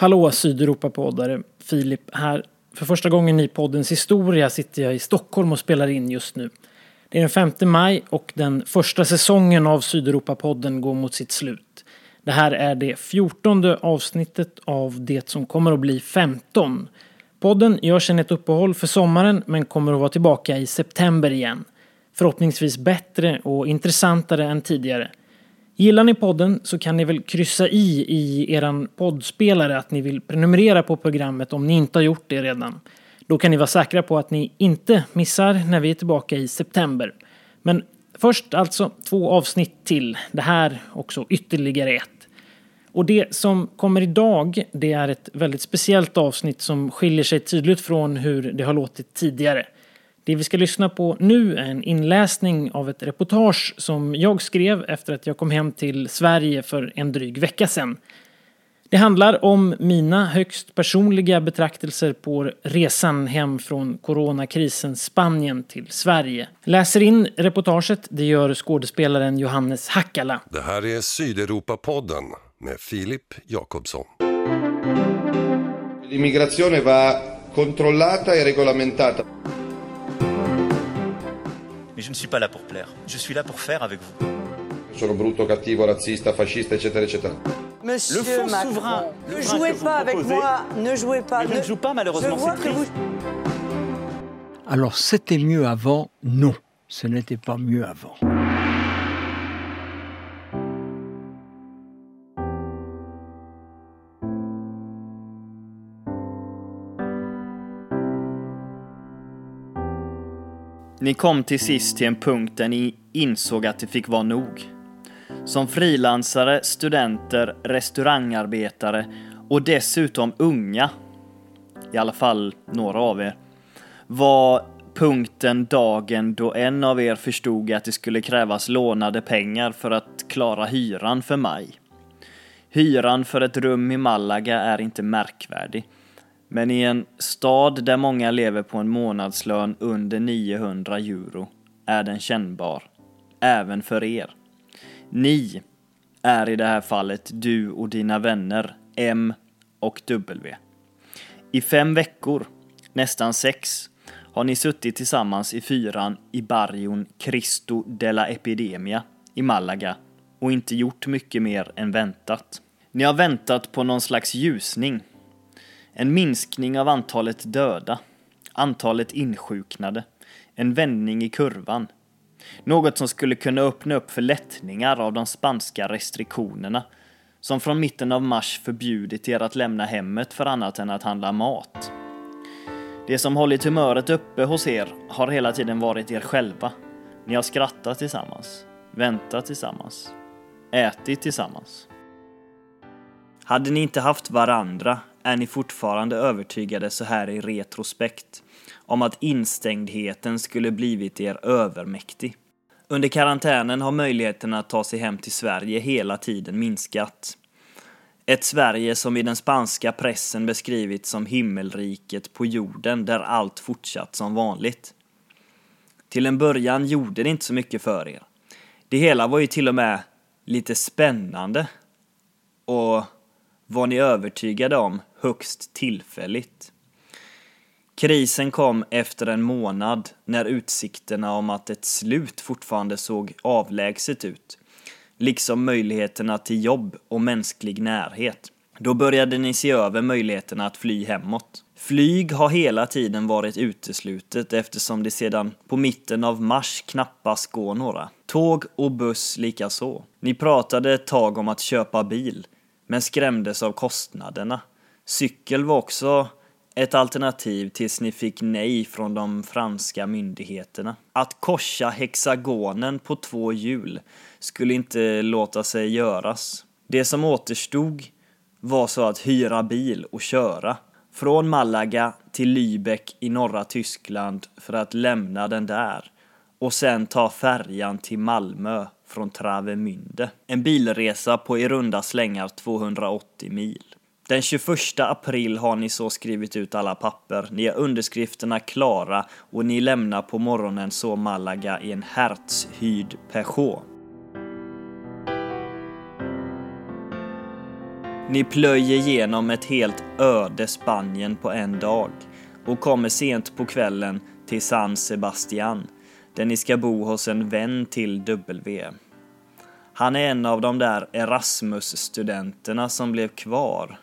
Hallå Sydeuropa-poddare, Filip här. För första gången i poddens historia sitter jag i Stockholm och spelar in just nu. Det är den 5 maj och den första säsongen av Sydeuropa-podden går mot sitt slut. Det här är det fjortonde avsnittet av det som kommer att bli 15. Podden gör sedan ett uppehåll för sommaren men kommer att vara tillbaka i september igen. Förhoppningsvis bättre och intressantare än tidigare. Gillar ni podden så kan ni väl kryssa i i eran poddspelare att ni vill prenumerera på programmet om ni inte har gjort det redan. Då kan ni vara säkra på att ni inte missar när vi är tillbaka i september. Men först alltså två avsnitt till. Det här också ytterligare ett. Och det som kommer idag det är ett väldigt speciellt avsnitt som skiljer sig tydligt från hur det har låtit tidigare. Det vi ska lyssna på nu är en inläsning av ett reportage som jag skrev efter att jag kom hem till Sverige för en dryg vecka sedan. Det handlar om mina högst personliga betraktelser på resan hem från coronakrisens Spanien till Sverige. Läser in reportaget, det gör skådespelaren Johannes Hackala. Det här är Sydeuropa-podden med Filip Jakobsson. L'immigrazione va controllata e regolamentata. Mais je ne suis pas là pour plaire. Je suis là pour faire avec vous. Sono brutto, cattivo, razzista, fascista, eccetera, eccetera. Monsieur Le fond Macron, souverain, ne jouez pas avec moi, ne jouez pas. je ne joue pas, malheureusement, c'est vous... Alors c'était mieux avant Non, ce n'était pas mieux avant. Ni kom till sist till en punkt där ni insåg att det fick vara nog. Som frilansare, studenter, restaurangarbetare och dessutom unga, i alla fall några av er, var punkten dagen då en av er förstod att det skulle krävas lånade pengar för att klara hyran för maj. Hyran för ett rum i Malaga är inte märkvärdig. Men i en stad där många lever på en månadslön under 900 euro är den kännbar. Även för er. Ni är i det här fallet du och dina vänner M och W. I fem veckor, nästan sex, har ni suttit tillsammans i fyran i barrion Cristo de la Epidemia i Malaga och inte gjort mycket mer än väntat. Ni har väntat på någon slags ljusning. En minskning av antalet döda, antalet insjuknade, en vändning i kurvan. Något som skulle kunna öppna upp för lättningar av de spanska restriktionerna som från mitten av mars förbjudit er att lämna hemmet för annat än att handla mat. Det som hållit humöret uppe hos er har hela tiden varit er själva. Ni har skrattat tillsammans, väntat tillsammans, ätit tillsammans. Hade ni inte haft varandra är ni fortfarande övertygade så här i retrospekt om att instängdheten skulle blivit er övermäktig. Under karantänen har möjligheten att ta sig hem till Sverige hela tiden minskat. Ett Sverige som i den spanska pressen beskrivits som himmelriket på jorden där allt fortsatt som vanligt. Till en början gjorde det inte så mycket för er. Det hela var ju till och med lite spännande. Och var ni övertygade om högst tillfälligt. Krisen kom efter en månad när utsikterna om att ett slut fortfarande såg avlägset ut, liksom möjligheterna till jobb och mänsklig närhet. Då började ni se över möjligheterna att fly hemåt. Flyg har hela tiden varit uteslutet eftersom det sedan på mitten av mars knappast går några. Tåg och buss likaså. Ni pratade ett tag om att köpa bil, men skrämdes av kostnaderna. Cykel var också ett alternativ tills ni fick nej från de franska myndigheterna. Att korsa hexagonen på två hjul skulle inte låta sig göras. Det som återstod var så att hyra bil och köra. Från Malaga till Lübeck i norra Tyskland för att lämna den där och sen ta färjan till Malmö från Travemünde. En bilresa på i runda slängar 280 mil. Den 21 april har ni så skrivit ut alla papper, ni har underskrifterna klara och ni lämnar på morgonen så Malaga i en Hertz-hyrd Peugeot. Ni plöjer igenom ett helt öde Spanien på en dag och kommer sent på kvällen till San Sebastian där ni ska bo hos en vän till W. Han är en av de där Erasmus-studenterna som blev kvar.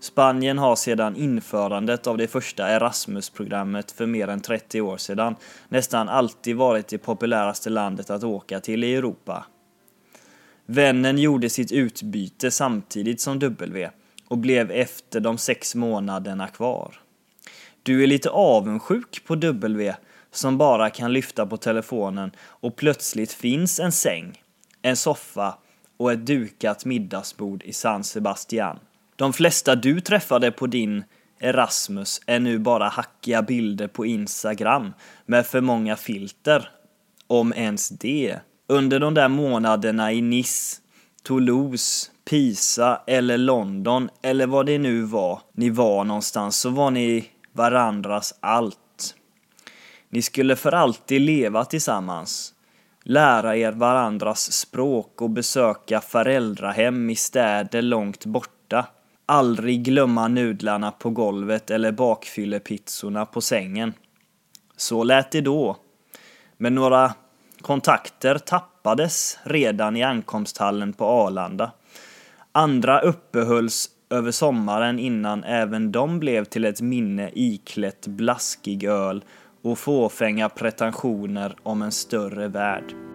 Spanien har sedan införandet av det första Erasmus-programmet för mer än 30 år sedan nästan alltid varit det populäraste landet att åka till i Europa. Vännen gjorde sitt utbyte samtidigt som W och blev efter de sex månaderna kvar. Du är lite avundsjuk på W som bara kan lyfta på telefonen och plötsligt finns en säng, en soffa och ett dukat middagsbord i San Sebastian. De flesta du träffade på din Erasmus är nu bara hackiga bilder på Instagram med för många filter, om ens det. Under de där månaderna i Nice, Toulouse, Pisa eller London eller vad det nu var ni var någonstans så var ni varandras allt. Ni skulle för alltid leva tillsammans, lära er varandras språk och besöka föräldrahem i städer långt borta. Aldrig glömma nudlarna på golvet eller bakfyllepizzorna på sängen. Så lät det då. Men några kontakter tappades redan i ankomsthallen på Arlanda. Andra uppehölls över sommaren innan även de blev till ett minne iklätt blaskig öl och fåfänga pretensioner om en större värld.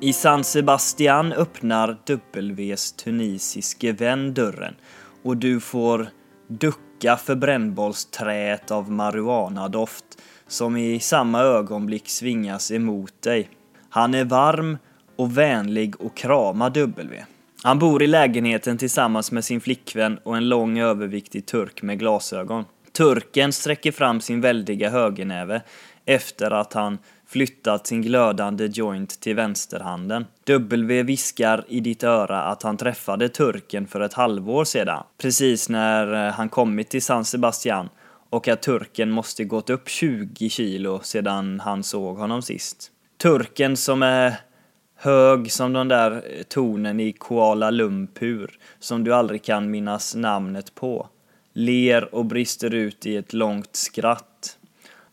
I San Sebastian öppnar Ws tunisiske vän dörren och du får ducka för brännbollsträet av marijuanadoft som i samma ögonblick svingas emot dig. Han är varm och vänlig och kramar W. Han bor i lägenheten tillsammans med sin flickvän och en lång överviktig turk med glasögon. Turken sträcker fram sin väldiga högernäve efter att han flyttat sin glödande joint till vänsterhanden. W viskar i ditt öra att han träffade turken för ett halvår sedan, precis när eh, han kommit till San Sebastian och att turken måste gått upp 20 kilo sedan han såg honom sist. Turken som är hög som den där eh, tonen i Kuala Lumpur som du aldrig kan minnas namnet på. Ler och brister ut i ett långt skratt.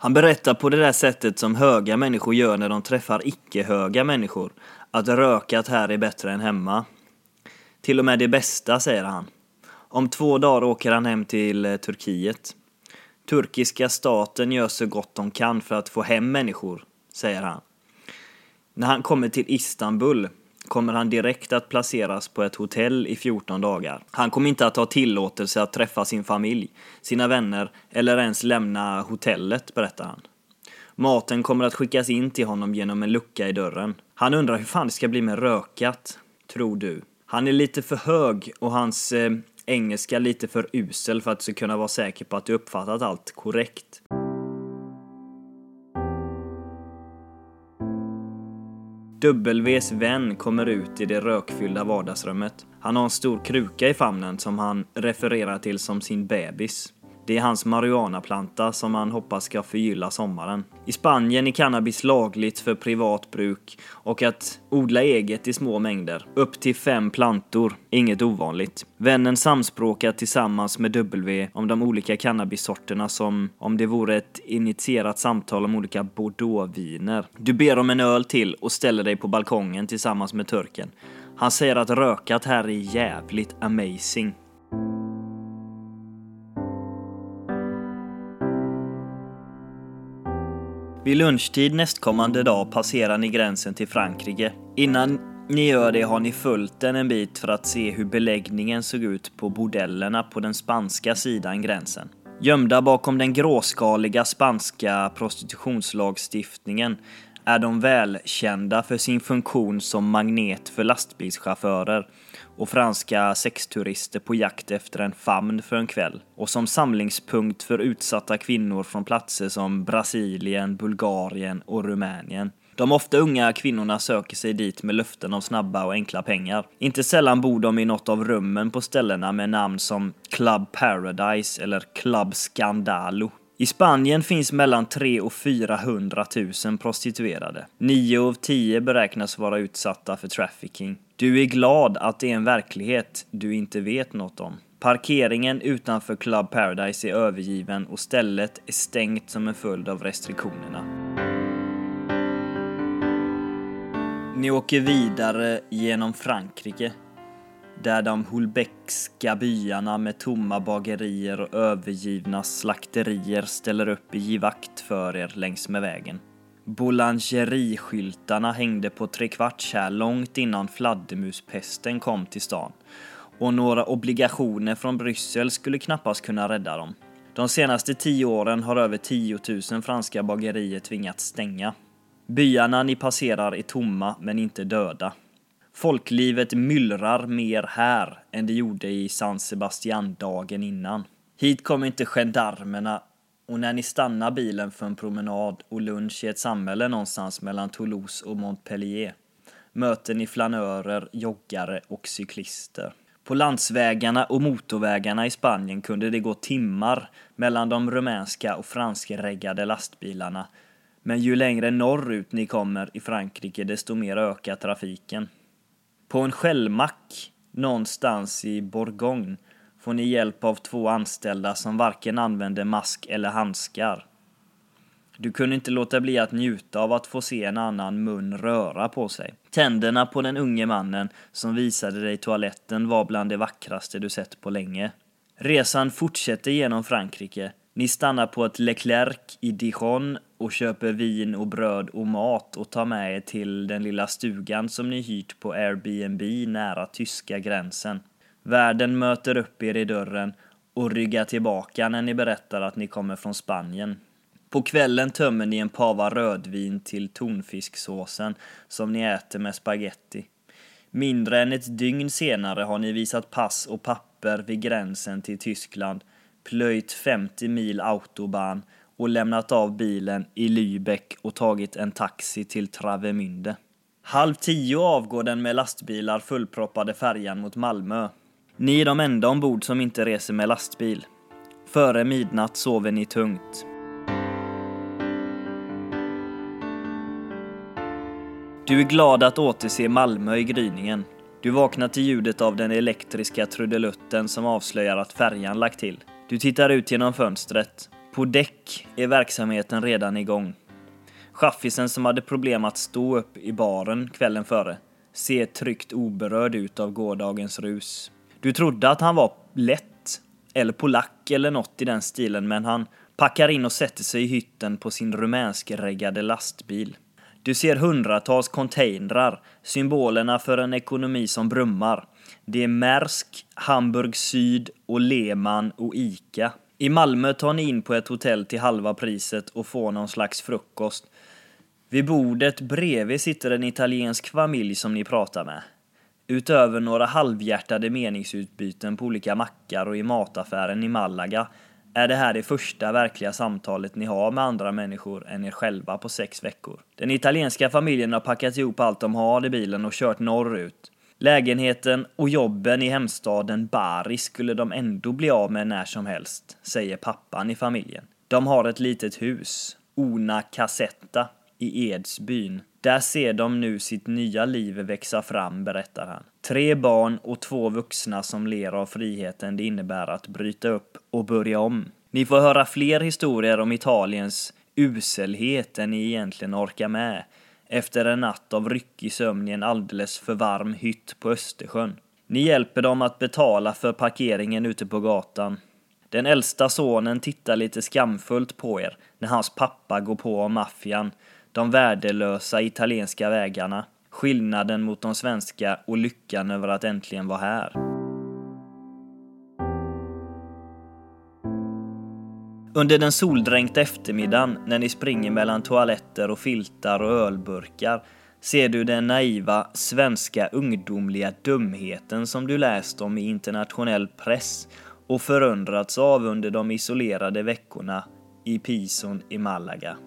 Han berättar på det där sättet som höga människor gör när de träffar icke-höga människor. Att rökat här är bättre än hemma. Till och med det bästa, säger han. Om två dagar åker han hem till eh, Turkiet. Turkiska staten gör så gott de kan för att få hem människor, säger han. När han kommer till Istanbul kommer han direkt att placeras på ett hotell i 14 dagar. Han kommer inte att ha tillåtelse att träffa sin familj, sina vänner eller ens lämna hotellet, berättar han. Maten kommer att skickas in till honom genom en lucka i dörren. Han undrar hur fan det ska bli med rökat, tror du? Han är lite för hög och hans eh, engelska lite för usel för att du ska kunna vara säker på att du uppfattat allt korrekt. Ws vän kommer ut i det rökfyllda vardagsrummet. Han har en stor kruka i famnen som han refererar till som sin bebis. Det är hans marijuanaplanta som han hoppas ska förgylla sommaren. I Spanien är cannabis lagligt för privat bruk och att odla eget i små mängder. Upp till fem plantor, inget ovanligt. Vännen samspråkar tillsammans med W om de olika cannabissorterna som om det vore ett initierat samtal om olika bordeauxviner. Du ber om en öl till och ställer dig på balkongen tillsammans med turken. Han säger att rökat här är jävligt amazing. Vid lunchtid nästkommande dag passerar ni gränsen till Frankrike. Innan ni gör det har ni följt den en bit för att se hur beläggningen såg ut på bordellerna på den spanska sidan gränsen. Gömda bakom den gråskaliga spanska prostitutionslagstiftningen är de välkända för sin funktion som magnet för lastbilschaufförer och franska sexturister på jakt efter en famn för en kväll och som samlingspunkt för utsatta kvinnor från platser som Brasilien, Bulgarien och Rumänien. De ofta unga kvinnorna söker sig dit med löften om snabba och enkla pengar. Inte sällan bor de i något av rummen på ställena med namn som Club Paradise eller Club Scandalo. I Spanien finns mellan 3 och 400 000 prostituerade. 9 av 10 beräknas vara utsatta för trafficking. Du är glad att det är en verklighet du inte vet något om. Parkeringen utanför Club Paradise är övergiven och stället är stängt som en följd av restriktionerna. Ni åker vidare genom Frankrike där de hulbäckska byarna med tomma bagerier och övergivna slakterier ställer upp i givakt för er längs med vägen. Boulangeriskyltarna hängde på trekvarts här långt innan fladdermuspesten kom till stan och några obligationer från Bryssel skulle knappast kunna rädda dem. De senaste tio åren har över 10 000 franska bagerier tvingats stänga. Byarna ni passerar är tomma men inte döda. Folklivet myllrar mer här än det gjorde i San Sebastian dagen innan. Hit kommer inte gendarmerna och när ni stannar bilen för en promenad och lunch i ett samhälle någonstans mellan Toulouse och Montpellier möter ni flanörer, joggare och cyklister. På landsvägarna och motorvägarna i Spanien kunde det gå timmar mellan de rumänska och franskreggade lastbilarna. Men ju längre norrut ni kommer i Frankrike desto mer ökar trafiken. På en skällmack någonstans i Bourgogne får ni hjälp av två anställda som varken använder mask eller handskar. Du kunde inte låta bli att njuta av att få se en annan mun röra på sig. Tänderna på den unge mannen som visade dig toaletten var bland det vackraste du sett på länge. Resan fortsätter genom Frankrike. Ni stannar på ett Leclerc i Dijon och köper vin och bröd och mat och tar med er till den lilla stugan som ni hyrt på Airbnb nära tyska gränsen. Värden möter upp er i dörren och ryggar tillbaka när ni berättar att ni kommer från Spanien. På kvällen tömmer ni en pava rödvin till tonfisksåsen som ni äter med spaghetti. Mindre än ett dygn senare har ni visat pass och papper vid gränsen till Tyskland, plöjt 50 mil autobahn och lämnat av bilen i Lübeck och tagit en taxi till Travemünde. Halv tio avgår den med lastbilar fullproppade färjan mot Malmö. Ni är de enda ombord som inte reser med lastbil. Före midnatt sover ni tungt. Du är glad att återse Malmö i gryningen. Du vaknar till ljudet av den elektriska trudelutten som avslöjar att färjan lagt till. Du tittar ut genom fönstret. På däck är verksamheten redan igång. Chaffisen som hade problem att stå upp i baren kvällen före ser tryggt oberörd ut av gårdagens rus. Du trodde att han var lätt, eller polack eller något i den stilen, men han packar in och sätter sig i hytten på sin rumänskreggade lastbil. Du ser hundratals containrar, symbolerna för en ekonomi som brummar. Det är Maersk, Hamburg Syd och Lehmann och Ica. I Malmö tar ni in på ett hotell till halva priset och får någon slags frukost. Vid bordet bredvid sitter en italiensk familj som ni pratar med. Utöver några halvhjärtade meningsutbyten på olika mackar och i mataffären i Malaga är det här det första verkliga samtalet ni har med andra människor än er själva på sex veckor. Den italienska familjen har packat ihop allt de har i bilen och kört norrut. Lägenheten och jobben i hemstaden Bari skulle de ändå bli av med när som helst, säger pappan i familjen. De har ett litet hus, Una Casetta, i Edsbyn. Där ser de nu sitt nya liv växa fram, berättar han. Tre barn och två vuxna som ler av friheten det innebär att bryta upp och börja om. Ni får höra fler historier om Italiens uselhet än ni egentligen orkar med efter en natt av ryckig sömn i en alldeles för varm hytt på Östersjön. Ni hjälper dem att betala för parkeringen ute på gatan. Den äldsta sonen tittar lite skamfullt på er när hans pappa går på om maffian, de värdelösa italienska vägarna, skillnaden mot de svenska och lyckan över att äntligen vara här. Under den soldränkta eftermiddagen när ni springer mellan toaletter och filtar och ölburkar ser du den naiva svenska ungdomliga dumheten som du läst om i internationell press och förundrats av under de isolerade veckorna i Pison i Malaga.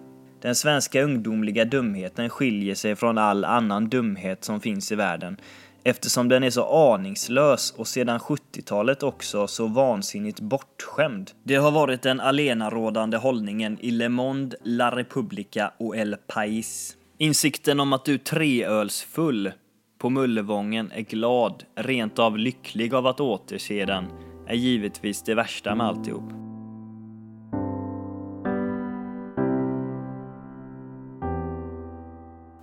Den svenska ungdomliga dumheten skiljer sig från all annan dumhet som finns i världen eftersom den är så aningslös och sedan 70-talet också så vansinnigt bortskämd. Det har varit den allenarådande hållningen i Le Monde, La Repubblica och El País. Insikten om att du treölsfull på Mullevången är glad, rent av lycklig av att återse den, är givetvis det värsta med alltihop.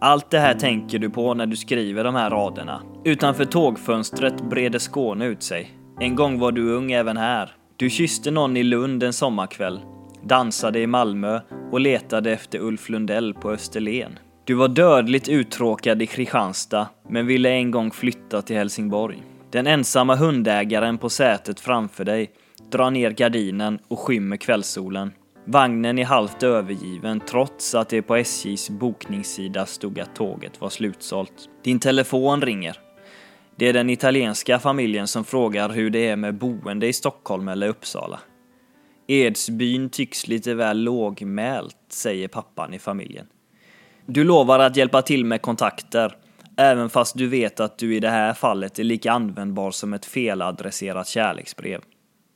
Allt det här tänker du på när du skriver de här raderna. Utanför tågfönstret breder Skåne ut sig. En gång var du ung även här. Du kysste någon i Lund en sommarkväll, dansade i Malmö och letade efter Ulf Lundell på Österlen. Du var dödligt uttråkad i Kristianstad, men ville en gång flytta till Helsingborg. Den ensamma hundägaren på sätet framför dig drar ner gardinen och skymmer kvällssolen. Vagnen är halvt övergiven trots att det på SJs bokningssida stod att tåget var slutsålt. Din telefon ringer. Det är den italienska familjen som frågar hur det är med boende i Stockholm eller Uppsala. Edsbyn tycks lite väl lågmält, säger pappan i familjen. Du lovar att hjälpa till med kontakter, även fast du vet att du i det här fallet är lika användbar som ett feladresserat kärleksbrev.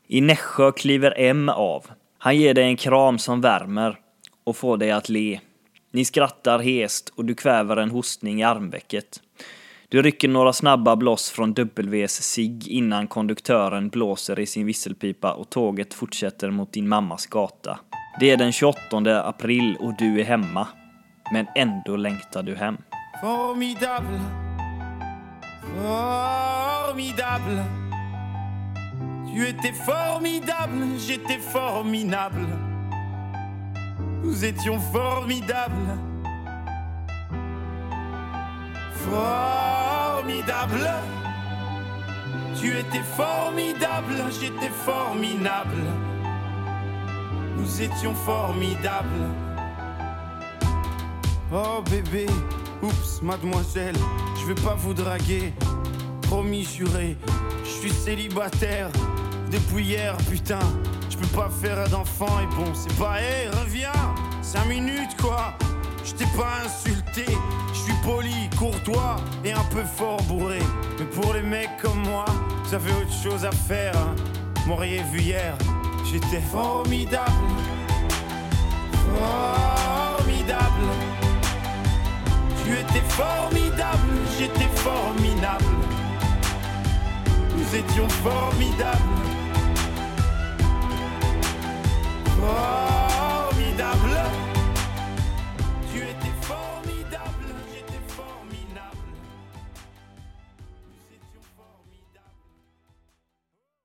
I Nässjö kliver M av. Han ger dig en kram som värmer och får dig att le. Ni skrattar hest och du kväver en hostning i armvecket. Du rycker några snabba bloss från W's sig innan konduktören blåser i sin visselpipa och tåget fortsätter mot din mammas gata. Det är den 28 april och du är hemma. Men ändå längtar du hem. Formidable. Formidable. Tu étais formidable, j'étais formidable. Nous étions formidables. Formidable. Tu étais formidable, j'étais formidable. Nous étions formidables. Oh bébé, oups, mademoiselle, je vais pas vous draguer. Promis, juré, je suis célibataire depuis hier, putain. Je peux pas faire d'enfant et bon, c'est pas, hé, reviens, cinq minutes quoi. Je t'ai pas insulté, je suis poli, courtois et un peu fort bourré. Mais pour les mecs comme moi, vous avez autre chose à faire. Hein. M'auriez vu hier, j'étais formidable. Formidable. Tu étais formidable, j'étais formidable. Nous étions formidables. Oh.